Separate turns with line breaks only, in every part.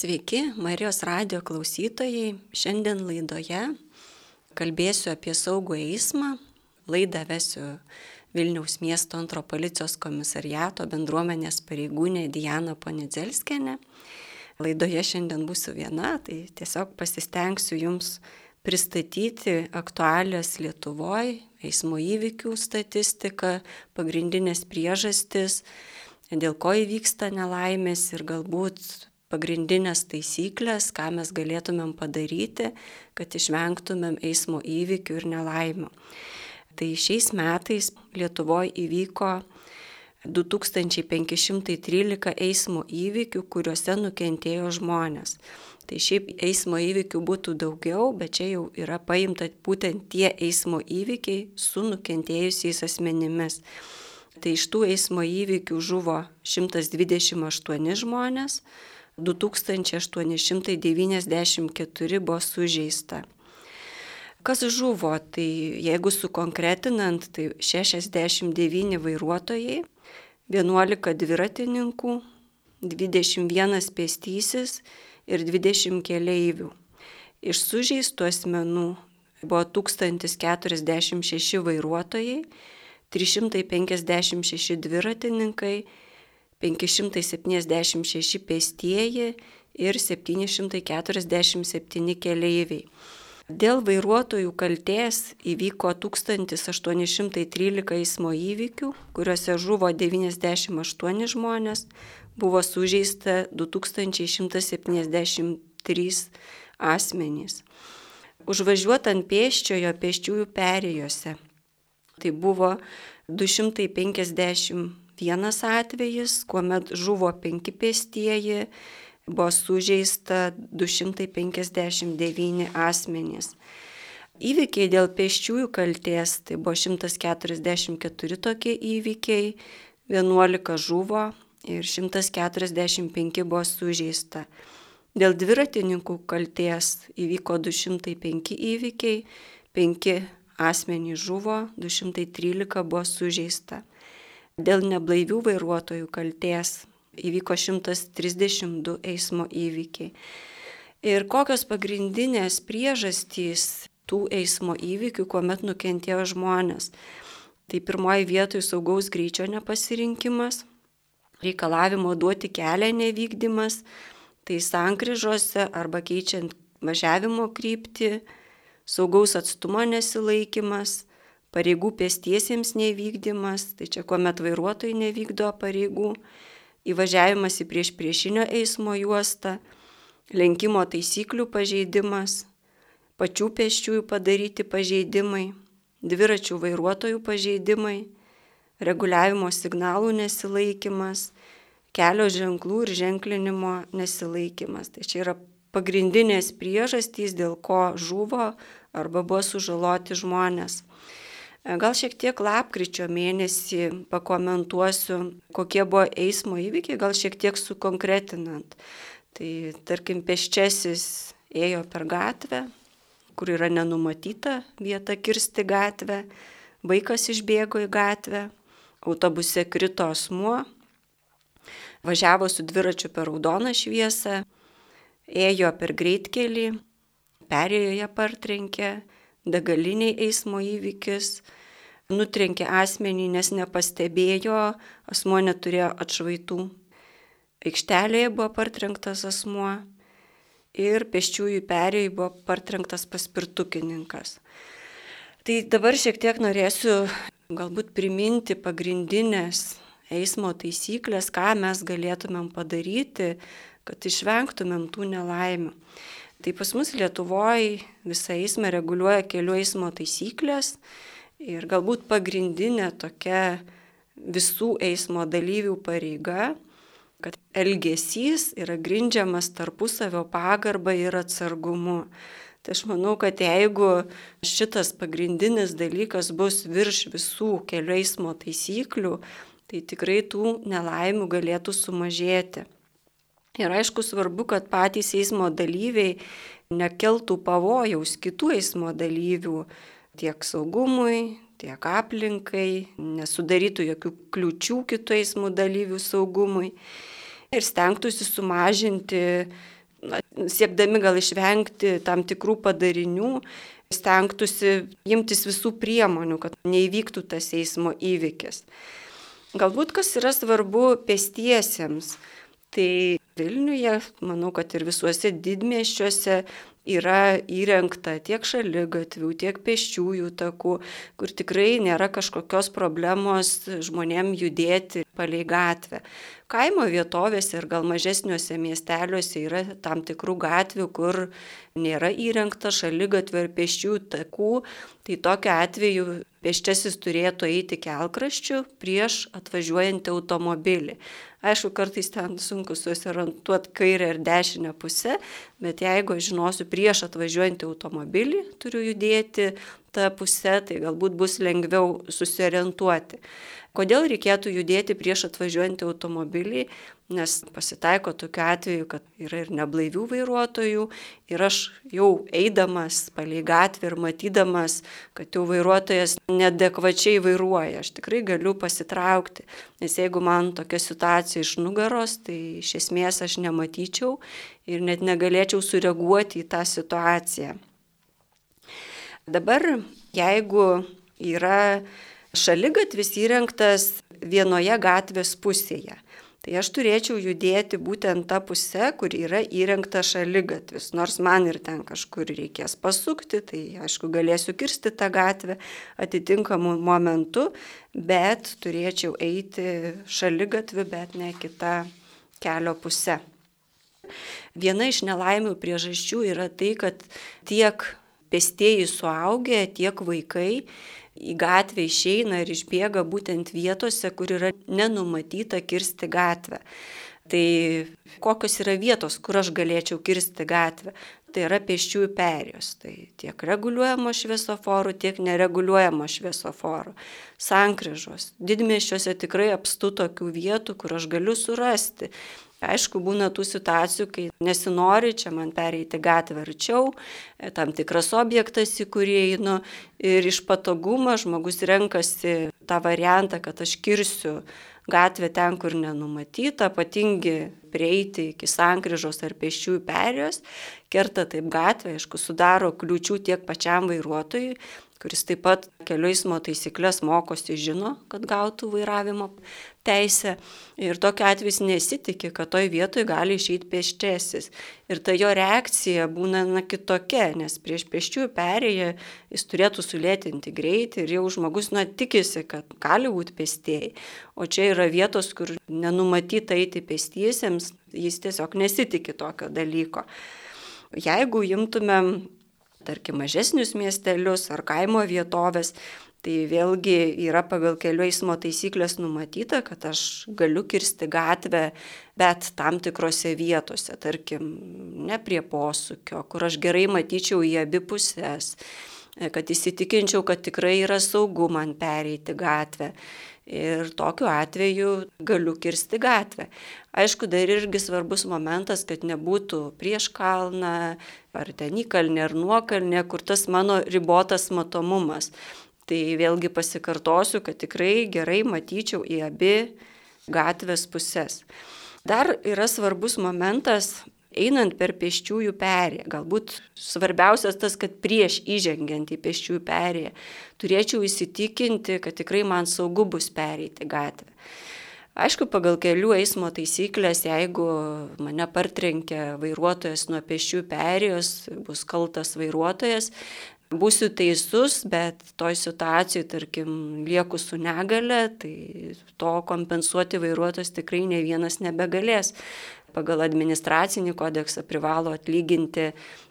Sveiki, Marijos radio klausytojai. Šiandien laidoje kalbėsiu apie saugų eismą. Laidą vesiu Vilniaus miesto antro policijos komisariato bendruomenės pareigūnė Diana Ponidzelskene. Laidoje šiandien būsiu viena, tai tiesiog pasistengsiu Jums pristatyti aktualias Lietuvoje eismo įvykių statistiką, pagrindinės priežastis, dėl ko įvyksta nelaimės ir galbūt pagrindinės taisyklės, ką mes galėtumėm padaryti, kad išvengtumėm eismo įvykių ir nelaimių. Tai šiais metais Lietuvoje įvyko 2513 eismo įvykių, kuriuose nukentėjo žmonės. Tai šiaip eismo įvykių būtų daugiau, bet čia jau yra paimta būtent tie eismo įvykiai su nukentėjusiais asmenimis. Tai iš tų eismo įvykių žuvo 128 žmonės, 2894 buvo sužeista. Kas žuvo, tai jeigu sukonkretinant, tai 69 vairuotojai, 11 dviratininkų, 21 pėstysis ir 20 keleivių. Iš sužeistų asmenų buvo 1046 vairuotojai, 356 dviratininkai, 576 pėstieji ir 747 keleiviai. Dėl vairuotojų kalties įvyko 1813 eismo įvykių, kuriuose žuvo 98 žmonės, buvo sužeista 2173 asmenys. Užvažiuotant pėsčiojo pėsčiųjų perėjose. Tai buvo 250 vienas atvejis, kuomet žuvo penki pėstieji, buvo sužeista 259 asmenys. Įvykiai dėl pėsčiųjų kalties, tai buvo 144 tokie įvykiai, 11 žuvo ir 145 buvo sužeista. Dėl dviratininkų kalties įvyko 205 įvykiai, 5 asmenys žuvo, 213 buvo sužeista. Dėl neblaivių vairuotojų kalties įvyko 132 eismo įvykiai. Ir kokios pagrindinės priežastys tų eismo įvykių, kuomet nukentėjo žmonės. Tai pirmoji vietoje saugaus greičio nepasirinkimas, reikalavimo duoti kelią nevykdymas, tai sankryžose arba keičiant važiavimo kryptį, saugaus atstumo nesilaikimas, pareigų pėstiesiems nevykdymas, tai čia kuomet vairuotojai nevykdo pareigų, įvažiavimas į prieš priešinio eismo juostą, lenkimo taisyklių pažeidimas, pačių pėsčiųjų padaryti pažeidimai, dviračių vairuotojų pažeidimai, reguliavimo signalų nesilaikimas, kelio ženklų ir ženklinimo nesilaikimas. Tai čia yra pagrindinės priežastys, dėl ko žuvo arba buvo sužaloti žmonės. E, gal šiek tiek lapkričio mėnesį pakomentuosiu, kokie buvo eismo įvykiai, gal šiek tiek sukonkretinant. Tai tarkim, peščiasis ėjo per gatvę, kur yra nenumatyta vieta kirsti gatvę, vaikas išbėgo į gatvę, autobuse krito asmuo, važiavo su dviračiu per raudoną šviesą, ėjo per greitkelį, perėjoje partrenkė, degaliniai eismo įvykis, nutrenkė asmenį, nes nepastebėjo, asmuo neturėjo atšvaitų. Aikštelėje buvo partrenktas asmuo ir pėsčiųjų perėjai buvo partrenktas paspirtukininkas. Tai dabar šiek tiek norėsiu galbūt priminti pagrindinės eismo taisyklės, ką mes galėtumėm padaryti, kad išvengtumėm tų nelaimių. Tai pas mus Lietuvoje visą eismą reguliuoja kelių eismo taisyklės ir galbūt pagrindinė tokia visų eismo dalyvių pareiga, kad elgesys yra grindžiamas tarpusavio pagarba ir atsargumu. Tai aš manau, kad jeigu šitas pagrindinis dalykas bus virš visų kelių eismo taisyklių, tai tikrai tų nelaimių galėtų sumažėti. Ir aišku, svarbu, kad patys eismo dalyviai nekeltų pavojaus kitų eismo dalyvių tiek saugumui, tiek aplinkai, nesudarytų jokių kliučių kitų eismo dalyvių saugumui ir stengtųsi sumažinti siekdami gal išvengti tam tikrų padarinių, stengtųsi imtis visų priemonių, kad neįvyktų tas eismo įvykis. Galbūt kas yra svarbu pėstiesiems, tai Vilniuje, manau, kad ir visuose didmieščiuose yra įrengta tiek šaligatvių, tiek pėsčiųjų takų, kur tikrai nėra kažkokios problemos žmonėm judėti palei gatvę. Kaimo vietovėse ir gal mažesniuose miesteliuose yra tam tikrų gatvių, kur nėra įrengta šaligatvė ir pėsčiųjų takų, tai tokiu atveju pėsčiasis turėtų eiti kelkraščiu prieš atvažiuojantį automobilį. Aišku, kartais ten sunku susirantuoti kairę ir dešinę pusę, bet jeigu aš žinosiu prieš atvažiuojantį automobilį, turiu judėti tą pusę, tai galbūt bus lengviau susiorientuoti. Kodėl reikėtų judėti prieš atvažiuojantį automobilį? Nes pasitaiko tokiu atveju, kad yra ir neblaivių vairuotojų ir aš jau eidamas palei gatvę ir matydamas, kad jau vairuotojas nedekvačiai vairuoja, aš tikrai galiu pasitraukti. Nes jeigu man tokia situacija iš nugaros, tai iš esmės aš nematyčiau ir net negalėčiau sureaguoti į tą situaciją. Dabar, jeigu yra šaligatvis įrengtas vienoje gatvės pusėje. Tai aš turėčiau judėti būtent tą pusę, kur yra įrengta šaligatvis. Nors man ir ten kažkur reikės pasukti, tai aišku galėsiu kirsti tą gatvę atitinkamu momentu, bet turėčiau eiti šaligatvi, bet ne kitą kelio pusę. Viena iš nelaimių priežasčių yra tai, kad tiek pėstieji suaugę, tiek vaikai į gatvę išeina ir išbėga būtent vietose, kur yra nenumatyta kirsti gatvę. Tai kokios yra vietos, kur aš galėčiau kirsti gatvę? Tai yra pėsčiųjų perėjos. Tai tiek reguliuojamo šviesoforų, tiek nereguliuojamo šviesoforų. Sankryžos. Didmėščiuose tikrai apstu tokių vietų, kur aš galiu surasti Aišku, būna tų situacijų, kai nesinori čia man pereiti gatvę arčiau, e, tam tikras objektas, į kurį einu ir iš patogumo žmogus renkasi tą variantą, kad aš kirsiu gatvę ten, kur nenumatyta, patingi prieiti iki sankryžos ar pešiųjų perėjos, kerta taip gatvę, aišku, sudaro kliūčių tiek pačiam vairuotojui, kuris taip pat kelių eismo taisyklės mokosi, žino, kad gautų vairavimo teisę. Ir tokiu atveju jis nesitikė, kad toj vietoje gali išeiti pėsčiasis. Ir ta jo reakcija būna na, kitokia, nes prieš pėsčiųjų perėję jis turėtų sulėtinti greitį ir jau žmogus na, tikisi, kad gali būti pėstieji. O čia yra vietos, kur nenumatyta eiti pėstiesiems, jis tiesiog nesitikė tokio dalyko. Jeigu imtumėm tarkim, mažesnius miestelius ar kaimo vietovės, tai vėlgi yra pagal kelių eismo taisyklės numatyta, kad aš galiu kirsti gatvę, bet tam tikrose vietose, tarkim, ne prie posūkio, kur aš gerai matyčiau į abi pusės, kad įsitikinčiau, kad tikrai yra saugu man pereiti gatvę ir tokiu atveju galiu kirsti gatvę. Aišku, dar irgi svarbus momentas, kad nebūtų prieš kalną, ar ten įkalnė, ar nuokalnė, kur tas mano ribotas matomumas. Tai vėlgi pasikartosiu, kad tikrai gerai matyčiau į abi gatvės pusės. Dar yra svarbus momentas einant per pėsčiųjų perėją, galbūt svarbiausias tas, kad prieš įžengiant į pėsčiųjų perėją turėčiau įsitikinti, kad tikrai man saugu bus pereiti gatvę. Aišku, pagal kelių eismo taisyklės, jeigu mane partrenkia vairuotojas nuo pėsčių perėjos, bus kaltas vairuotojas, būsiu teisus, bet toj situacijai, tarkim, lieku su negale, tai to kompensuoti vairuotojas tikrai ne vienas nebegalės pagal administracinį kodeksą privalo atlyginti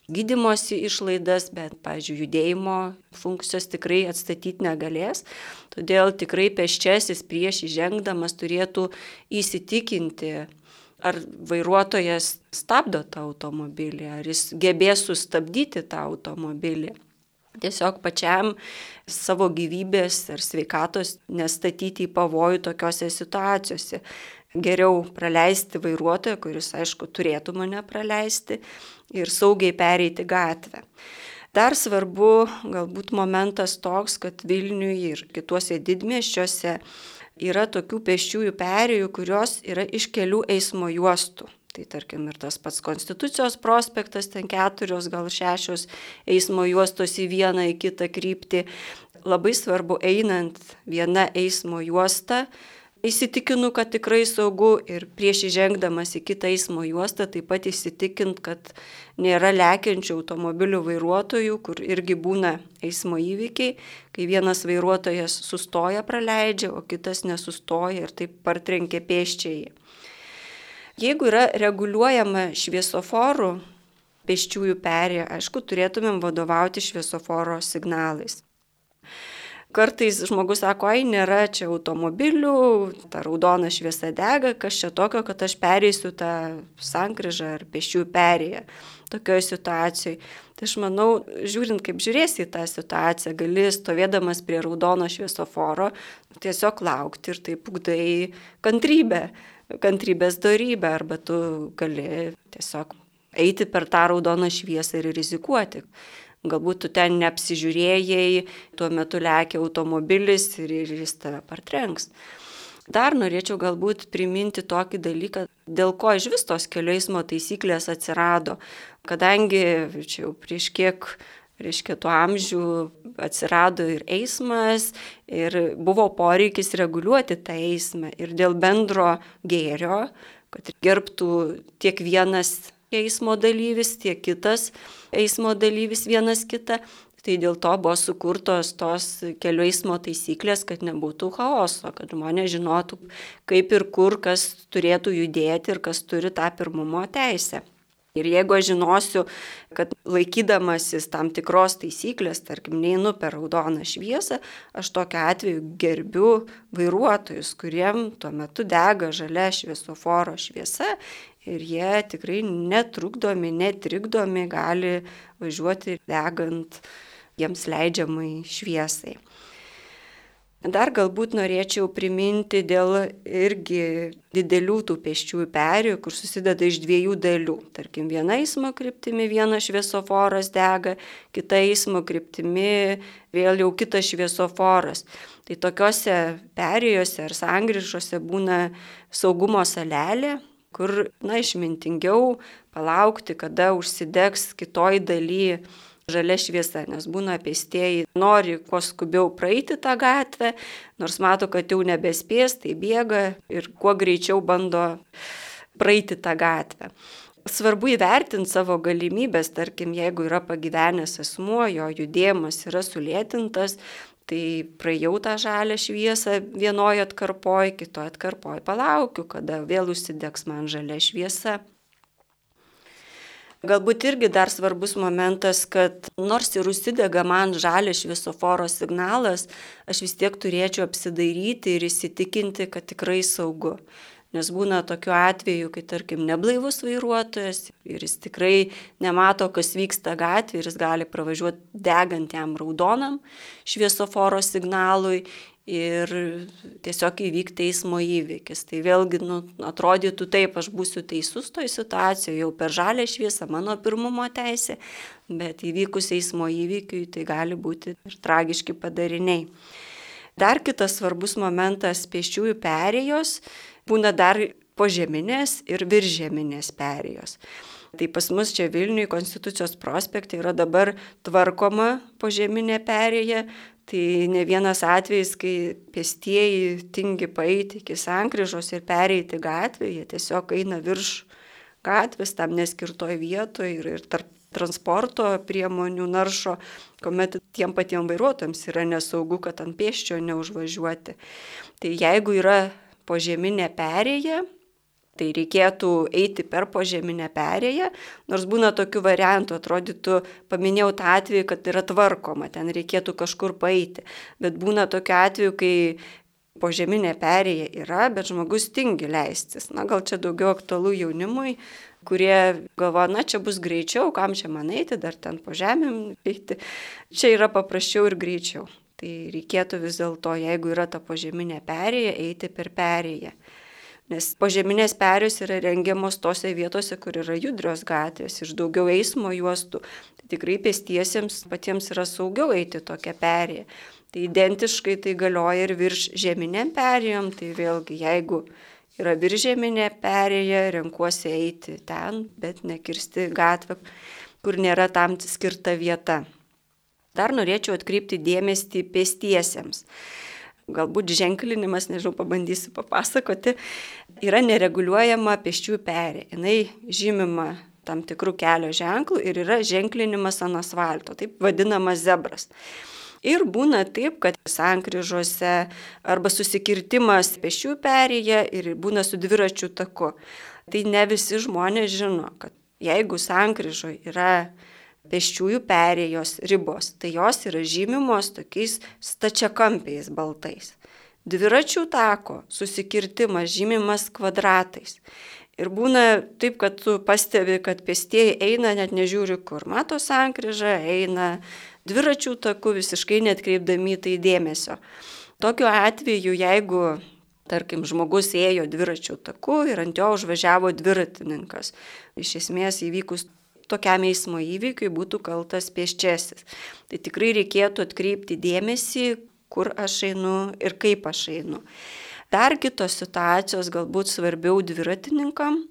gydimosi išlaidas, bet, pavyzdžiui, judėjimo funkcijos tikrai atstatyti negalės. Todėl tikrai peščiasis prieš įžengdamas turėtų įsitikinti, ar vairuotojas stabdo tą automobilį, ar jis gebės sustabdyti tą automobilį. Tiesiog pačiam savo gyvybės ar sveikatos nestatyti į pavojų tokiuose situacijose geriau praleisti vairuotoją, kuris aišku turėtų mane praleisti ir saugiai pereiti gatvę. Dar svarbu galbūt momentas toks, kad Vilniuje ir kituose didmieščiuose yra tokių pešiųjų perėjų, kurios yra iš kelių eismo juostų. Tai tarkim ir tas pats Konstitucijos prospektas, ten keturios, gal šešios eismo juostos į vieną, į kitą kryptį. Labai svarbu einant viena eismo juosta, įsitikinu, kad tikrai saugu ir prieš įžengdamas į kitą eismo juostą taip pat įsitikint, kad nėra lekiančių automobilių vairuotojų, kur irgi būna eismo įvykiai, kai vienas vairuotojas sustoja praleidžia, o kitas nesustoja ir taip partrenkė pėščiai. Jeigu yra reguliuojama šviesoforų pėsčiųjų perėje, aišku, turėtumėm vadovauti šviesoforo signalais. Kartais žmogus sako, ai, nėra čia automobilių, ta raudona šviesa dega, kas čia tokio, kad aš pereisiu tą sankryžą ar pešių perėją tokioje situacijoje. Tai aš manau, žiūrint, kaip žiūrėsi į tą situaciją, gali stovėdamas prie raudono šviesoforo tiesiog laukti ir taip ugdai kantrybę, kantrybės darybę, arba tu gali tiesiog eiti per tą raudoną šviesą ir rizikuoti galbūt tu ten neapsižiūrėjai, tuo metu lėkia automobilis ir, ir jis tave partrenks. Dar norėčiau galbūt priminti tokį dalyką, dėl ko iš vis tos kelių eismo taisyklės atsirado. Kadangi čia jau prieš kiek, reiškia, tuo amžių atsirado ir eismas, ir buvo poreikis reguliuoti tą eismą ir dėl bendro gėrio, kad gerbtų tiek vienas eismo dalyvis, tiek kitas eismo dalyvis vienas kitą. Tai dėl to buvo sukurtos tos kelių eismo taisyklės, kad nebūtų chaoso, kad žmonės žinotų, kaip ir kur kas turėtų judėti ir kas turi tą pirmumo teisę. Ir jeigu aš žinosiu, kad laikydamasis tam tikros taisyklės, tarkim, neinu per raudoną šviesą, aš tokiu atveju gerbiu vairuotojus, kuriem tuo metu dega žalia šviesoforo šviesa ir jie tikrai netrukdomi, netrikdomi gali važiuoti degant jiems leidžiamai šviesai. Dar galbūt norėčiau priminti dėl irgi didelių tų pėsčiųjų perėjų, kur susideda iš dviejų dalių. Tarkim, viena eismo kryptimi vienas šviesoforas dega, kita eismo kryptimi vėl jau kitas šviesoforas. Tai tokiuose perėjose ar sangrižose būna saugumo salelė, kur, na, išmintingiau palaukti, kada užsidegs kitoj daly žalia šviesa, nes būna pėstieji nori kuo skubiau praeiti tą gatvę, nors mato, kad jau nebespės, tai bėga ir kuo greičiau bando praeiti tą gatvę. Svarbu įvertinti savo galimybės, tarkim, jeigu yra pagyvenęs asmuo, jo judėjimas yra sulėtintas, Tai praėjau tą žalę šviesą vienoje atkarpoje, kitoje atkarpoje palaukiu, kada vėl užsidegs man žalia šviesa. Galbūt irgi dar svarbus momentas, kad nors ir užsidega man žalio šviesoforo signalas, aš vis tiek turėčiau apsidairyti ir įsitikinti, kad tikrai saugu. Nes būna tokiu atveju, kai tarkim neblaivus vairuotojas ir jis tikrai nemato, kas vyksta gatvėje ir jis gali pravažiuoti degant jam raudonam šviesoforo signalui ir tiesiog įvykti eismo įvykis. Tai vėlgi nu, atrodytų taip, aš būsiu teisus toj situacijoje, jau per žalę šviesą mano pirmumo teisė, bet įvykus eismo įvykiui tai gali būti ir tragiški padariniai. Dar kitas svarbus momentas - pėsčiųjų perėjos būna dar požeminės ir viržeminės perėjos. Tai pas mus čia Vilniuje Konstitucijos prospekte yra dabar tvarkoma požeminė perėja. Tai ne vienas atvejis, kai pėstieji tingi paeiti iki sankryžos ir pereiti gatvę, jie tiesiog eina virš gatvės tam neskirtoj vietoje ir, ir tarp transporto priemonių naršo, kuomet tiem patiem vairuotojams yra nesaugu, kad ant pėsčio neužvažiuoti. Tai jeigu yra požeminė perėja, tai reikėtų eiti per požeminę perėją, nors būna tokių variantų, atrodytų, paminėjau tą atvejį, kad yra tvarkoma, ten reikėtų kažkur paeiti, bet būna tokiu atveju, kai požeminė perėja yra, bet žmogus tingi leistis. Na, gal čia daugiau aktualu jaunimui, kurie galvo, na, čia bus greičiau, kam čia man eiti, dar ten po žemėm eiti. Čia yra paprasčiau ir greičiau. Tai reikėtų vis dėlto, jeigu yra ta požeminė perėja, eiti per perėją. Nes požeminės perėjos yra rengiamos tose vietose, kur yra judrios gatvės, iš daugiau eismo juostų. Tai tikrai pėstiesiems patiems yra saugiau eiti tokią perėją. Tai identiškai tai galioja ir virš žeminiam perėjom, tai vėlgi jeigu yra viržėminė perėja, renkuosi eiti ten, bet nekirsti gatvę, kur nėra tam skirta vieta. Dar norėčiau atkreipti dėmesį pėstiesiems. Galbūt ženklinimas, nežinau, pabandysiu papasakoti, yra nereguliuojama pėsčiųjų perė. Jis žymima tam tikrų kelio ženklų ir yra ženklinimas ant asfalto, taip vadinamas zebras. Ir būna taip, kad sankryžose arba susikirtimas pešių perėje ir būna su dviračių taku. Tai ne visi žmonės žino, kad jeigu sankryžoje yra pėsčiųjų perėjos ribos, tai jos yra žymimos tokiais stačiakampiais baltais. Dviračių tako susikirtimas žymimas kvadratais. Ir būna taip, kad tu pastebi, kad pėstieji eina, net nežiūri, kur mato sankryžą, eina dviračių taku visiškai netkreipdami tai dėmesio. Tokiu atveju, jeigu, tarkim, žmogus ėjo dviračių taku ir ant jo užvažiavo dviratininkas, iš esmės įvykus tokiam eismo įvykiui būtų kaltas pėsčiasis. Tai tikrai reikėtų atkreipti dėmesį, kur aš einu ir kaip aš einu. Dar kitos situacijos galbūt svarbiau dviratininkam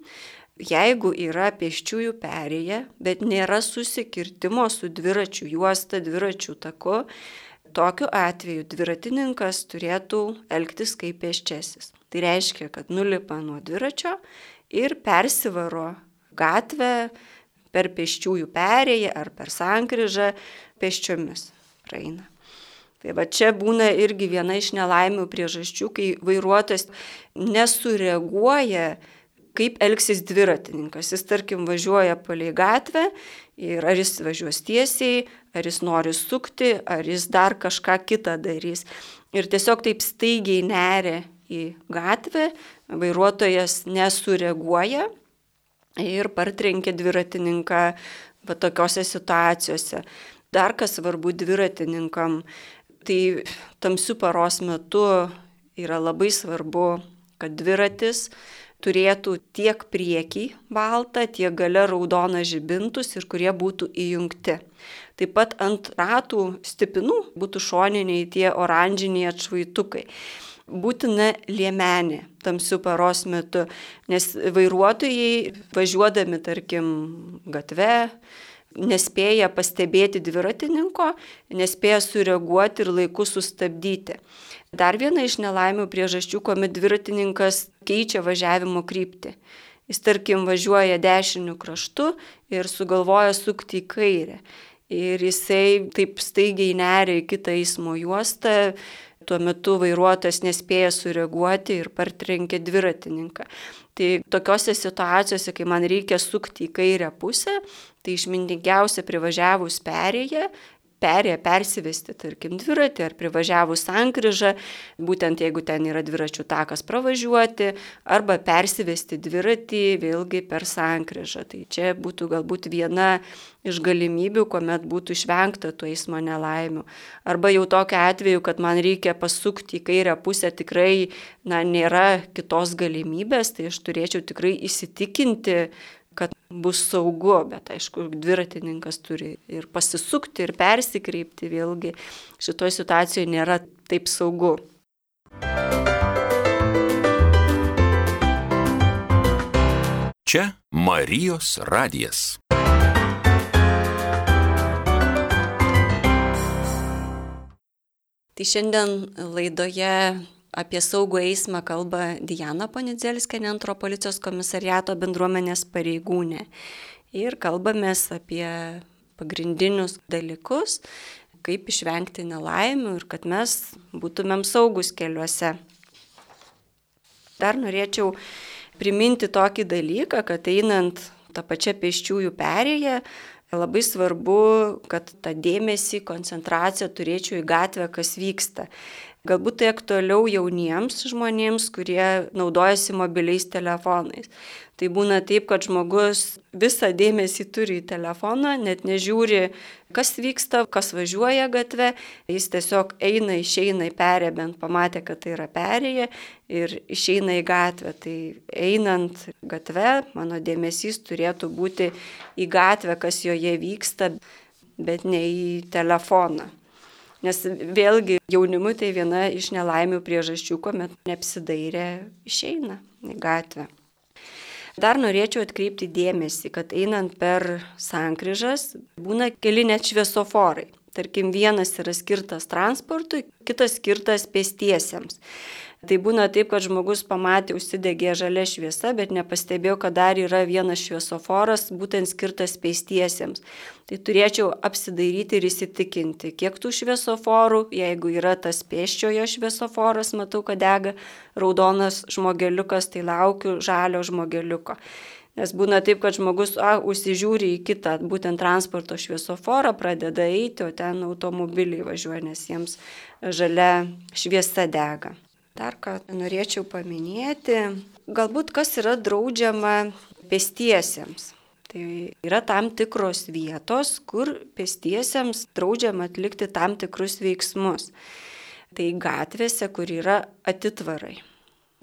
jeigu yra pėsčiųjų perėja, bet nėra susikirtimo su dviračių juosta, dviračių taku, tokiu atveju dviratininkas turėtų elgtis kaip pėsčiasis. Tai reiškia, kad nulipa nuo dviračio ir persivaro gatvę per pėsčiųjų perėją ar per sankryžą pėsčiomis praeina. Tai va čia būna irgi viena iš nelaimių priežasčių, kai vairuotojas nesureaguoja kaip elgsis dviratininkas. Jis, tarkim, važiuoja palei gatvę ir ar jis važiuos tiesiai, ar jis nori sukti, ar jis dar kažką kitą darys. Ir tiesiog taip staigiai neria į gatvę, vairuotojas nesureaguoja ir partrenkia dviratininką va tokiose situacijose. Dar kas svarbu dviratininkam, tai tamsių paros metu yra labai svarbu, kad dviratis turėtų tiek priekį baltą, tiek gale raudoną žibintus ir kurie būtų įjungti. Taip pat ant ratų stipinų būtų šoniniai tie oranžiniai atšvaitukai. Būtina liemenė tamsių paros metu, nes vairuotojai važiuodami, tarkim, gatve, nespėja pastebėti dviratininko, nespėja sureaguoti ir laiku sustabdyti. Dar viena iš nelaimių priežasčių, kuomet dviratininkas keičia važiavimo kryptį. Jis tarkim važiuoja dešiniu kraštu ir sugalvoja sukti į kairę. Ir jisai taip staigiai neria į kitą eismo juostą, tuo metu vairuotojas nespėja sureaguoti ir partrenkė dviratininką. Tai tokiose situacijose, kai man reikia sukti į kairę pusę, tai išmintingiausia privažiavus perėję perėję persivesti, tarkim, dviratį ar privažiavus sankryžą, būtent jeigu ten yra dviračių takas pravažiuoti, arba persivesti dviratį vėlgi per sankryžą. Tai čia būtų galbūt viena iš galimybių, kuomet būtų išvengta tų eismo nelaimių. Arba jau tokia atveju, kad man reikia pasukti į kairę pusę, tikrai na, nėra kitos galimybės, tai aš turėčiau tikrai įsitikinti, bus saugu, bet aišku, dviratininkas turi ir pasisukti, ir persikreipti, vėlgi šitoje situacijoje nėra taip saugu.
Čia Marijos radijas.
Tai šiandien laidoje Apie saugų eismą kalba Diana Ponidzelskė, antro policijos komisariato bendruomenės pareigūnė. Ir kalbamės apie pagrindinius dalykus, kaip išvengti nelaimių ir kad mes būtumėm saugus keliuose. Dar norėčiau priminti tokį dalyką, kad einant tą pačią pėsčiųjų perėją, labai svarbu, kad tą dėmesį, koncentraciją turėčiau į gatvę, kas vyksta. Galbūt tai aktualiau jauniems žmonėms, kurie naudojasi mobiliais telefonais. Tai būna taip, kad žmogus visą dėmesį turi į telefoną, net nežiūri, kas vyksta, kas važiuoja gatve, jis tiesiog eina, išeina į perę, bent pamatė, kad tai yra perėje ir išeina į gatvę. Tai einant gatve, mano dėmesys turėtų būti į gatvę, kas joje vyksta, bet ne į telefoną. Nes vėlgi jaunimui tai viena iš nelaimių priežasčių, kuomet neapsidairę išeina. į gatvę. Dar norėčiau atkreipti dėmesį, kad einant per sankryžas būna keli net šviesoforai. Tarkim, vienas yra skirtas transportui, kitas skirtas pėstiesiems. Tai būna taip, kad žmogus pamatė, užsidegė žalia šviesa, bet nepastebėjo, kad dar yra vienas šviesoforas, būtent skirtas pėstiesiems. Tai turėčiau apsidairyti ir įsitikinti, kiek tų šviesoforų, jeigu yra tas pėsčiojo šviesoforas, matau, kad dega raudonas žmogeliukas, tai laukiu žalio žmogeliuko. Nes būna taip, kad žmogus a, užsižiūri į kitą, būtent transporto šviesoforą, pradeda eiti, o ten automobiliai važiuoja, nes jiems žalia šviesa dega. Dar ką norėčiau paminėti, galbūt kas yra draudžiama pėstiesiems. Tai yra tam tikros vietos, kur pėstiesiems draudžiama atlikti tam tikrus veiksmus. Tai gatvėse, kur yra atitvarai.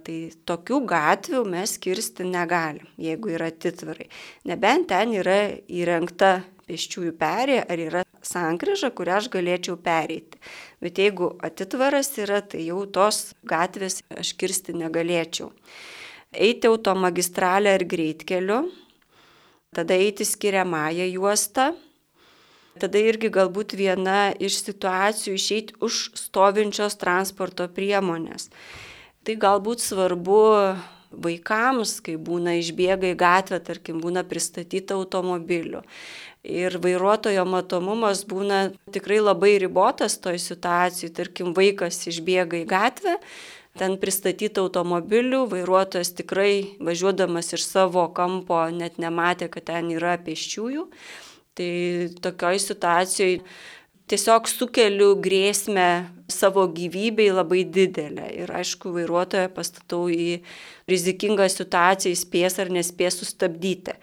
Tai tokių gatvių mes kirsti negalim, jeigu yra atitvarai. Nebent ten yra įrengta pėsčiųjų perė ar yra sankryža, kurią aš galėčiau pereiti. Bet jeigu atitvaras yra, tai jau tos gatvės aš kirsti negalėčiau. Eiti automagistralę ar greitkeliu, tada eiti skiriamąją juostą, tada irgi galbūt viena iš situacijų išeiti už stovinčios transporto priemonės. Tai galbūt svarbu vaikams, kai būna išbėga į gatvę, tarkim, būna pristatyta automobiliu ir vairuotojo matomumas būna tikrai labai ribotas toj situacijai, tarkim vaikas išbėga į gatvę, ten pristatyta automobilių, vairuotojas tikrai važiuodamas iš savo kampo net nematė, kad ten yra pėsčiųjų. Tai tokioj situacijoje tiesiog sukeliu grėsmę savo gyvybei labai didelę. Ir aišku, vairuotoją pastatau į rizikingą situaciją, spės ar nespės sustabdyti.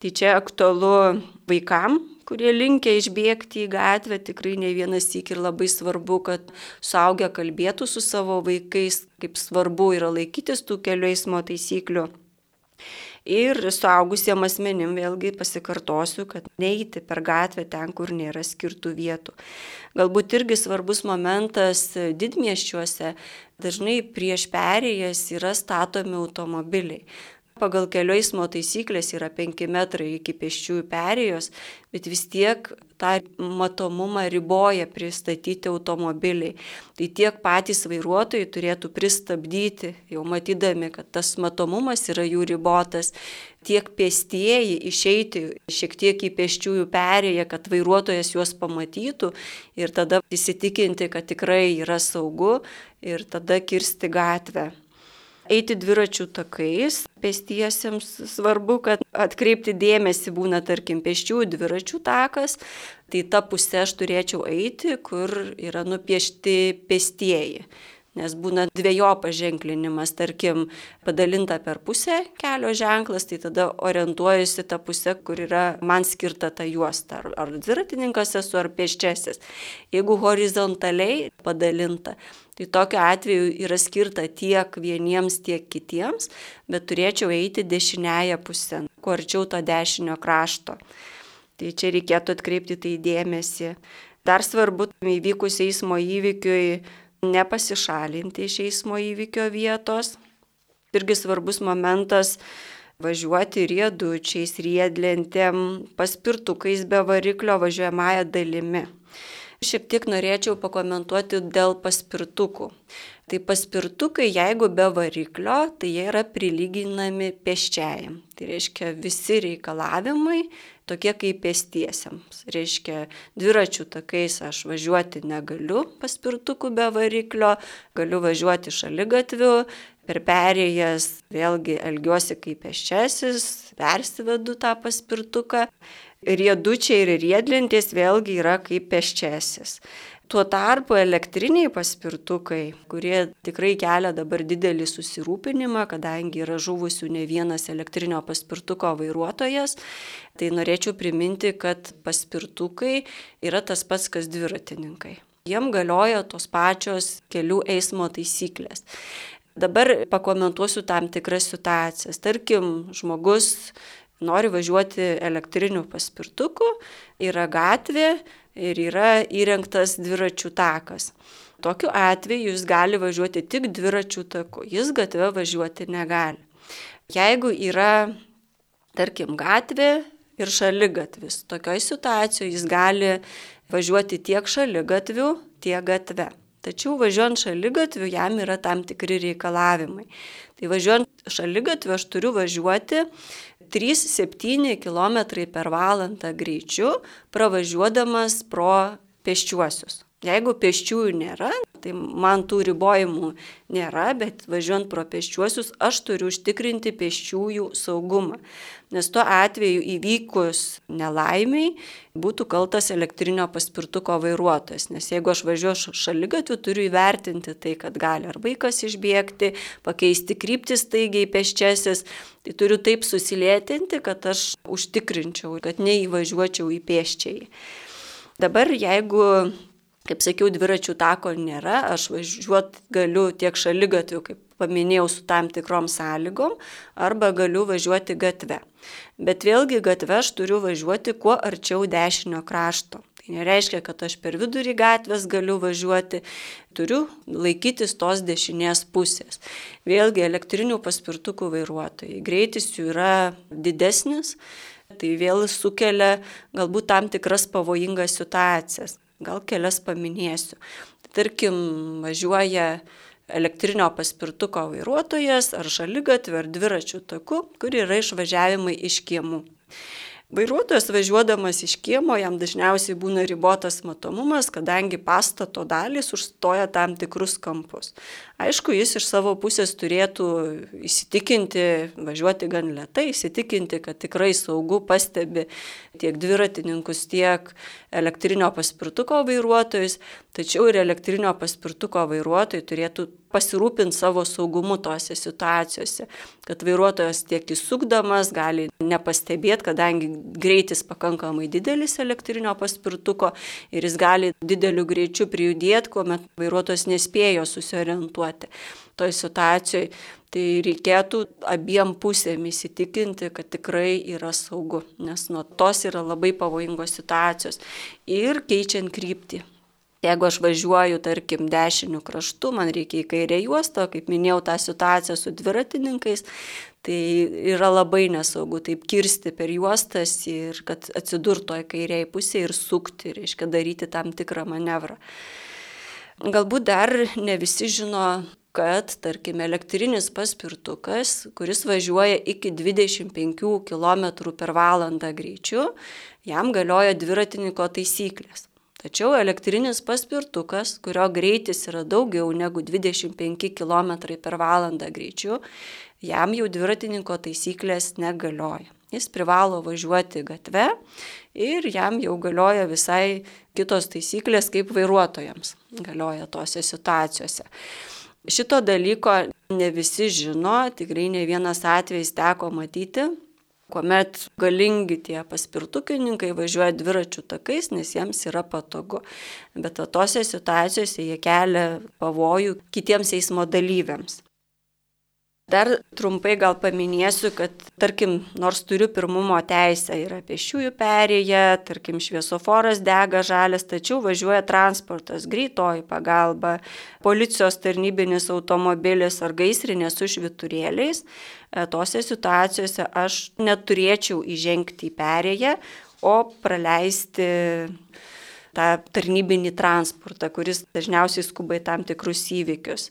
Tai čia aktualu vaikam, kurie linkia išbėgti į gatvę, tikrai ne vienas įk ir labai svarbu, kad suaugę kalbėtų su savo vaikais, kaip svarbu yra laikytis tų kelių eismo taisyklių. Ir suaugusiem asmenim vėlgi pasikartosiu, kad neiti per gatvę ten, kur nėra skirtų vietų. Galbūt irgi svarbus momentas didmieščiuose, dažnai prieš perėjas yra statomi automobiliai pagal kelių eismo taisyklės yra 5 metrai iki pėsčiųjų perėjos, bet vis tiek tą matomumą riboja pristatyti automobiliai. Tai tiek patys vairuotojai turėtų pristabdyti, jau matydami, kad tas matomumas yra jų ribotas, tiek pėstieji išeiti šiek tiek į pėsčiųjų perėją, kad vairuotojas juos pamatytų ir tada įsitikinti, kad tikrai yra saugu ir tada kirsti gatvę eiti dviračių takais. Pėstiesiems svarbu, kad atkreipti dėmesį būna, tarkim, pėsčiųjų dviračių takas, tai ta pusė aš turėčiau eiti, kur yra nupiešti pėstieji nes būna dviejopas ženklinimas, tarkim, padalinta per pusę kelio ženklas, tai tada orientuojuosi tą pusę, kur yra man skirta ta juosta, ar, ar dviratininkas esu, ar pėsčiasis. Jeigu horizontaliai padalinta, tai tokiu atveju yra skirta tiek vieniems, tiek kitiems, bet turėčiau eiti dešinėje pusę, kuo arčiau to dešinio krašto. Tai čia reikėtų atkreipti tai dėmesį. Dar svarbu įvykus eismo įvykiui nepasišalinti iš eismo įvykio vietos. Irgi svarbus momentas važiuoti riedučiais, riedlentėm, paspirtukais be variklio važiuojamąją dalimi. Šiek tiek norėčiau pakomentuoti dėl paspirtukų. Tai paspirtukai, jeigu be variklio, tai jie yra prilyginami pėsčiajam. Tai reiškia visi reikalavimai tokie kaip pėstiesiams. Reiškia, dviračių takais aš važiuoti negaliu paspirtukų be variklio, galiu važiuoti šaligatviu, per perėjas vėlgi elgiuosi kaip pėsčiasis, persivedu tą paspirtuką. Riedučiai ir riedlentės vėlgi yra kaip pėsčiasis. Tuo tarpu elektriniai paspirtukai, kurie tikrai kelia dabar didelį susirūpinimą, kadangi yra žuvusių ne vienas elektrinio paspirtuko vairuotojas, tai norėčiau priminti, kad paspirtukai yra tas pats, kas dviratininkai. Jiem galioja tos pačios kelių eismo taisyklės. Dabar pakomentuosiu tam tikras situacijas. Tarkim, žmogus nori važiuoti elektriniu paspirtuku, yra gatvė, ir yra įrengtas dviračių takas. Tokiu atveju jis gali važiuoti tik dviračių taku, jis gatve važiuoti negali. Jeigu yra, tarkim, gatvė ir šaligatvis, tokioje situacijoje jis gali važiuoti tiek šaligatviu, tiek gatve. Tačiau važiuojant šaligatviu jam yra tam tikri reikalavimai. Tai važiuojant šaligatviu aš turiu važiuoti 3-7 km per valandą greičiu, pravažiuodamas pro pėsčiuosius. Jeigu pėsčiųjų nėra, tai man tų ribojimų nėra, bet važiuojant pro pėsčiuosius aš turiu užtikrinti pėsčiųjų saugumą. Nes tuo atveju įvykus nelaimiai būtų kaltas elektrinio paspirtuko vairuotojas. Nes jeigu aš važiuoju šalygatviu, turiu įvertinti tai, kad gali ar vaikas išbėgti, pakeisti kryptis taigiai pėsčiasis. Tai turiu taip susilėtinti, kad aš užtikrinčiau, kad neįvažiuočiau į pėščiai. Dabar jeigu Kaip sakiau, dviračių tako nėra, aš važiuot galiu tiek šalygatviu, kaip paminėjau, su tam tikrom sąlygom, arba galiu važiuoti gatve. Bet vėlgi gatve aš turiu važiuoti kuo arčiau dešinio krašto. Tai nereiškia, kad aš per vidurį gatvės galiu važiuoti, turiu laikytis tos dešinės pusės. Vėlgi elektrinių paspirtukų vairuotojai. Greitis jų yra didesnis, tai vėl sukelia galbūt tam tikras pavojingas situacijas. Gal kelias paminėsiu. Tarkim, važiuoja elektrinio paspirtuko vairuotojas ar šalygatvė ar dviračių taku, kur yra išvažiavimai iš kiemų. Vairuotojas važiuodamas iš kiemo jam dažniausiai būna ribotas matomumas, kadangi pastato dalys užstoja tam tikrus kampus. Aišku, jis iš savo pusės turėtų įsitikinti, važiuoti gan lietai, įsitikinti, kad tikrai saugu pastebi tiek dviratininkus, tiek elektrinio paspirtuko vairuotojus, tačiau ir elektrinio paspirtuko vairuotojai turėtų pasirūpinti savo saugumu tose situacijose, kad vairuotojas tiek įsukdamas gali nepastebėti, kadangi greitis pakankamai didelis elektrinio paspirtuko ir jis gali dideliu greičiu prijudėti, kuomet vairuotojas nespėjo susiorientuoti toj situacijoje. Tai reikėtų abiem pusėm įsitikinti, kad tikrai yra saugu, nes nuo tos yra labai pavojingos situacijos ir keičiant kryptį. Jeigu aš važiuoju, tarkim, dešiniu kraštu, man reikia į kairę juostą, kaip minėjau, tą situaciją su dviratininkais, tai yra labai nesaugu taip kirsti per juostas ir kad atsidurto į kairėje pusėje ir sukti, reiškia daryti tam tikrą manevrą. Galbūt dar ne visi žino, kad, tarkim, elektrinis paspirtukas, kuris važiuoja iki 25 km per valandą greičiu, jam galioja dviratininko taisyklės. Tačiau elektrinis paspirtukas, kurio greitis yra daugiau negu 25 km per valandą greičiu, jam jau dviratininko taisyklės negalioja. Jis privalo važiuoti gatve ir jam jau galioja visai kitos taisyklės kaip vairuotojams galioja tose situacijose. Šito dalyko ne visi žino, tikrai ne vienas atvejis teko matyti, kuomet galingi tie paspirtukininkai važiuoja dviračių takais, nes jiems yra patogu. Bet tose situacijose jie kelia pavojų kitiems eismo dalyviams. Dar trumpai gal paminėsiu, kad tarkim, nors turiu pirmumo teisę, yra pešiųjų perėję, tarkim, šviesoforas dega žalės, tačiau važiuoja transportas, greitoji pagalba, policijos tarnybinis automobilis ar gaisrinė su šviturėliais. E, tose situacijose aš neturėčiau įžengti į perėją, o praleisti tą tarnybinį transportą, kuris dažniausiai skuba į tam tikrus įvykius.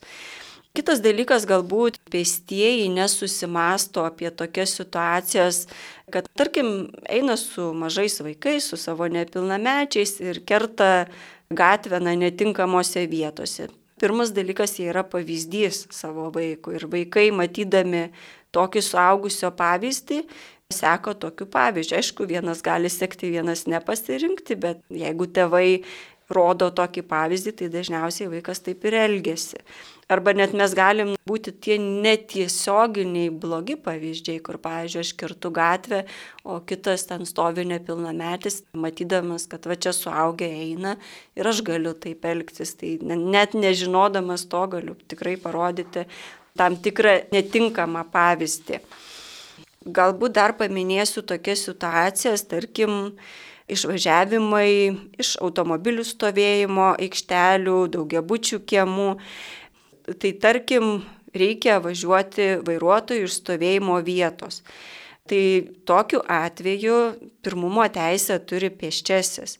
Kitas dalykas, galbūt pėstieji nesusimasto apie tokias situacijas, kad tarkim eina su mažais vaikais, su savo nepilnamečiais ir kerta gatvę na, netinkamose vietose. Pirmas dalykas, jie yra pavyzdys savo vaikui ir vaikai matydami tokį suaugusio pavyzdį, seko tokiu pavyzdžiu. Aišku, vienas gali sekti, vienas nepasirinkti, bet jeigu tėvai rodo tokį pavyzdį, tai dažniausiai vaikas taip ir elgesi. Arba net mes galim būti tie netiesioginiai blogi pavyzdžiai, kur, pavyzdžiui, aš kirtu gatvę, o kitas ten stovi nepilnametis, matydamas, kad va čia suaugę eina ir aš galiu taip elgtis. Tai net nežinodamas to galiu tikrai parodyti tam tikrą netinkamą pavyzdį. Galbūt dar paminėsiu tokias situacijas, tarkim, išvažiavimai iš automobilių stovėjimo aikštelių, daugiabučių kiemų. Tai tarkim, reikia važiuoti vairuotojų iš stovėjimo vietos. Tai tokiu atveju pirmumo teisę turi pėsčiasis.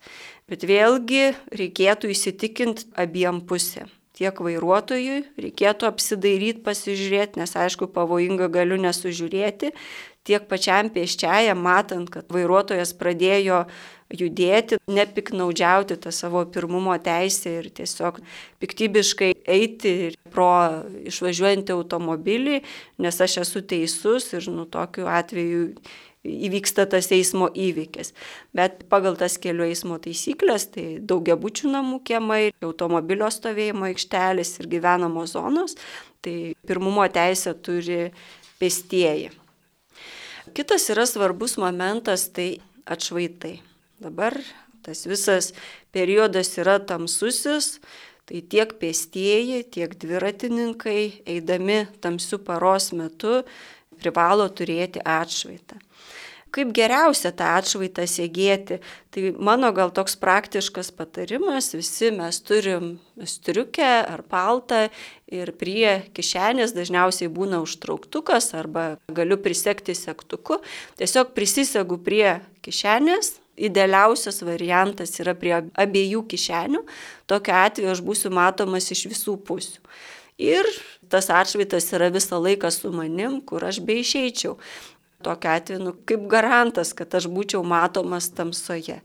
Bet vėlgi reikėtų įsitikinti abiem pusėm. Tiek vairuotojui reikėtų apsidairyti, pasižiūrėti, nes aišku, pavojinga galiu nesužiūrėti, tiek pačiam pėsčiajam, matant, kad vairuotojas pradėjo judėti, nepiknaudžiauti tą savo pirmumo teisę ir tiesiog piktybiškai eiti pro išvažiuojantį automobilį, nes aš esu teisus ir nu tokiu atveju įvyksta tas eismo įvykis. Bet pagal tas kelių eismo taisyklės, tai daugiabučių namų kiemai, automobilio stovėjimo aikštelis ir gyvenamos zonos, tai pirmumo teisę turi pėstieji. Kitas yra svarbus momentas, tai atšvaitai. Dabar tas visas periodas yra tamsusis, tai tiek pėstieji, tiek dviratininkai, eidami tamsių paros metu, privalo turėti atšvaitą. Kaip geriausia tą atšvaitą sėgėti, tai mano gal toks praktiškas patarimas, visi mes turim striukę ar paltą ir prie kišenės dažniausiai būna užtrauktukas arba galiu prisekti sektuku, tiesiog prisisegu prie kišenės idealiausias variantas yra prie abiejų kišenių, tokiu atveju aš būsiu matomas iš visų pusių. Ir tas atšvaitas yra visą laiką su manim, kur aš be išeičiau. Tokiu atveju, nu, kaip garantas, kad aš būčiau matomas tamsoje.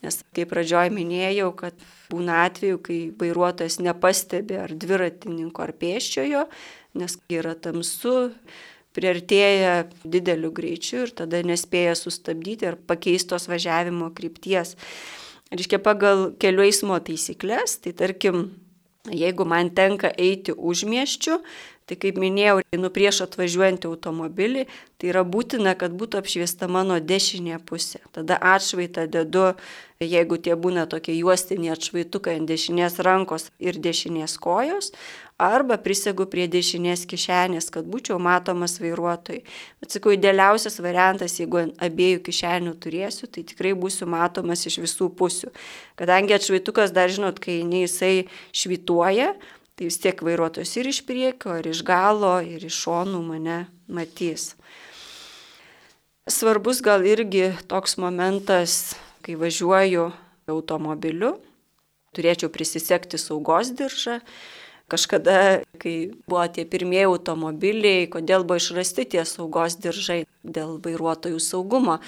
Nes kaip pradžioj minėjau, kad būna atveju, kai vairuotojas nepastebi ar dviratininko ar pėsčiojo, nes yra tamsu, priartėja dideliu greičiu ir tada nespėja sustabdyti ar pakeistos važiavimo krypties. Reiškia, pagal kelių eismo taisyklės, tai tarkim, jeigu man tenka eiti užmieščių, tai kaip minėjau, nu prieš atvažiuojantį automobilį, tai yra būtina, kad būtų apšviesta mano dešinė pusė. Tada atšvaitą dedu jeigu tie būna tokie juostiniai atšvaitukai ant dešinės rankos ir dešinės kojos, arba prisegu prie dešinės kišenės, kad būčiau matomas vairuotojui. Bet sakau, idealiausias variantas, jeigu abiejų kišenių turėsiu, tai tikrai būsiu matomas iš visų pusių. Kadangi atšvaitukas dar žinot, kai nei jisai švituoja, tai vis tiek vairuotojas ir iš priekio, ir iš galo, ir iš šonų mane matys. Svarbus gal irgi toks momentas kai važiuoju automobiliu, turėčiau prisisekti saugos diržą. Kažkada, kai buvo tie pirmieji automobiliai, kodėl buvo išrasti tie saugos diržai dėl vairuotojų saugumo,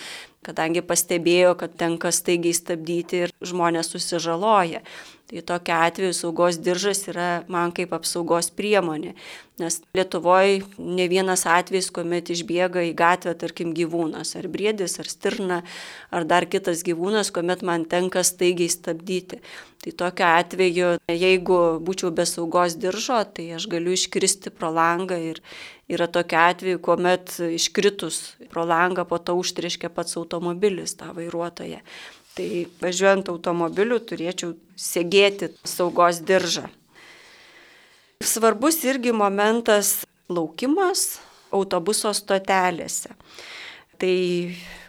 kadangi pastebėjo, kad tenka staigiai stabdyti ir žmonės susižaloja. Tai tokia atveju saugos diržas yra man kaip apsaugos priemonė. Nes Lietuvoje ne vienas atvejis, kuomet išbėga į gatvę, tarkim, gyvūnas, ar briedis, ar stirna, ar dar kitas gyvūnas, kuomet man tenka staigiai stabdyti. Tai tokiu atveju, jeigu būčiau be saugos diržo, tai aš galiu iškristi pro langą ir yra tokia atveju, kuomet iškritus pro langą po to užtriškia pats automobilis tą vairuotoją. Tai važiuojant automobiliu turėčiau segėti saugos diržą. Svarbus irgi momentas laukimas autobuso stotelėse. Tai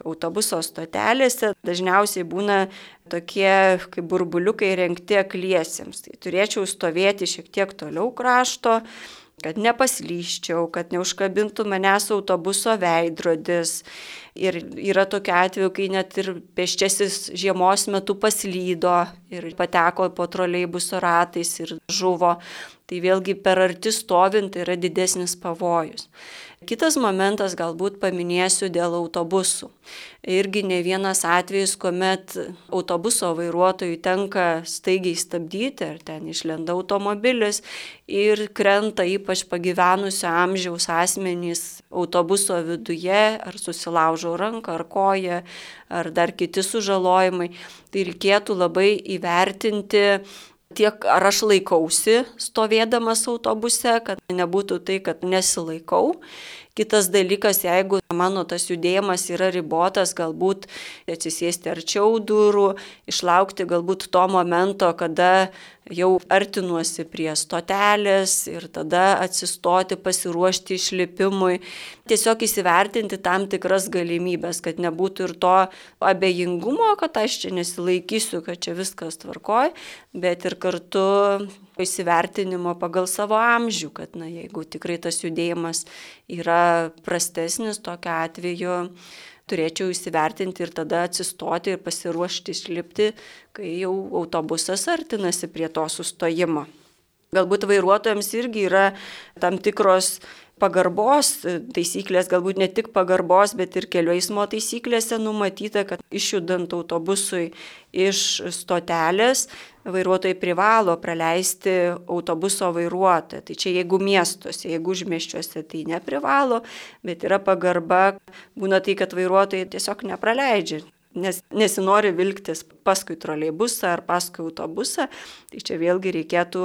autobuso stotelėse dažniausiai būna tokie kaip burbuliukai renkti akliesiems. Tai turėčiau stovėti šiek tiek toliau krašto, kad nepaslyščiau, kad neužkabintų manęs autobuso veidrodis. Ir yra tokia atveju, kai net ir peščiasis žiemos metu paslydo ir pateko po troleibuso ratais ir žuvo. Tai vėlgi per arti stovint yra didesnis pavojus. Kitas momentas galbūt paminėsiu dėl autobusų. Irgi ne vienas atvejis, kuomet autobuso vairuotojui tenka staigiai stabdyti, ar ten išlenda automobilis ir krenta ypač pagyvenusio amžiaus asmenys autobuso viduje, ar susilaužo ranką, ar koją, ar dar kiti sužalojimai. Tai reikėtų labai įvertinti tiek ar aš laikausi stovėdamas autobuse, kad nebūtų tai, kad nesilaikau. Kitas dalykas, jeigu mano tas judėjimas yra ribotas, galbūt atsisėsti arčiau durų, išlaukti galbūt to momento, kada jau artinuosi prie stotelės ir tada atsistoti, pasiruošti išlipimui. Tiesiog įsivertinti tam tikras galimybės, kad nebūtų ir to abejingumo, kad aš čia nesilaikysiu, kad čia viskas tvarkoj, bet ir kartu įsivertinimo pagal savo amžių, kad na, jeigu tikrai tas judėjimas yra prastesnis, tokiu atveju turėčiau įsivertinti ir tada atsistoti ir pasiruošti išlipti, kai jau autobusas artinasi prie to sustojimo. Galbūt vairuotojams irgi yra tam tikros pagarbos taisyklės, galbūt ne tik pagarbos, bet ir kelių eismo taisyklėse numatyta, kad išjudant autobusui iš stotelės, vairuotojai privalo praleisti autobuso vairuotoją. Tai čia jeigu miestuose, jeigu užmieščiuose tai neprivalo, bet yra pagarba, būna tai, kad vairuotojai tiesiog nepraleidžia. Nes nesinori vilktis paskui troleibusą ar paskui autobusą, tai čia vėlgi reikėtų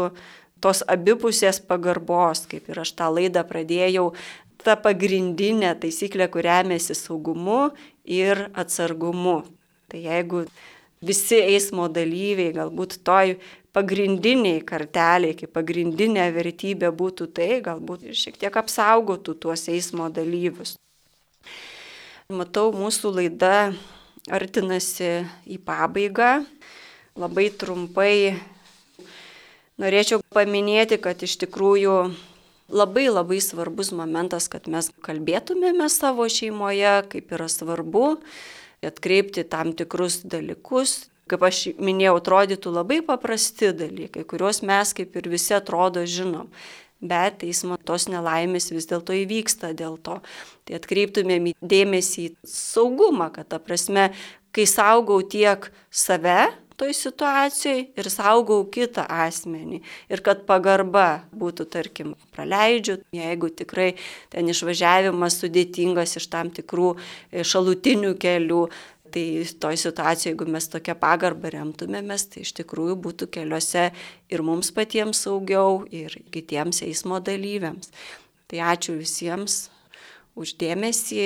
tos abipusės pagarbos, kaip ir aš tą laidą pradėjau, ta pagrindinė taisyklė, kurią mes į saugumu ir atsargumu. Tai jeigu visi eismo dalyviai galbūt toj pagrindiniai karteliai, kaip pagrindinė vertybė būtų tai, galbūt ir šiek tiek apsaugotų tuos eismo dalyvius. Matau, mūsų laida artinasi į pabaigą. Labai trumpai Norėčiau paminėti, kad iš tikrųjų labai labai svarbus momentas, kad mes kalbėtumėme savo šeimoje, kaip yra svarbu atkreipti tam tikrus dalykus. Kaip aš minėjau, atrodytų labai paprasti dalykai, kuriuos mes kaip ir visi atrodo žinom. Bet eismo tos nelaimės vis dėlto įvyksta dėl to. Tai atkreiptumėm dėmesį į saugumą, kad ta prasme, kai saugau tiek save, toj situacijai ir saugau kitą asmenį. Ir kad pagarba būtų, tarkim, praleidžiu, jeigu tikrai ten išvažiavimas sudėtingas iš tam tikrų e, šalutinių kelių. Tai toj situacijoje, jeigu mes tokią pagarbą remtumėmės, tai iš tikrųjų būtų keliuose ir mums patiems saugiau, ir kitiems eismo dalyviams. Tai ačiū visiems uždėmesį.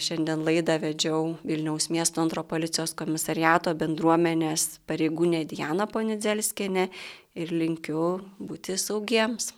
Šiandien laidą vedžiau Vilniaus miesto antro policijos komisariato bendruomenės pareigūnė Diana Ponidzelskinė ir linkiu būti saugiems.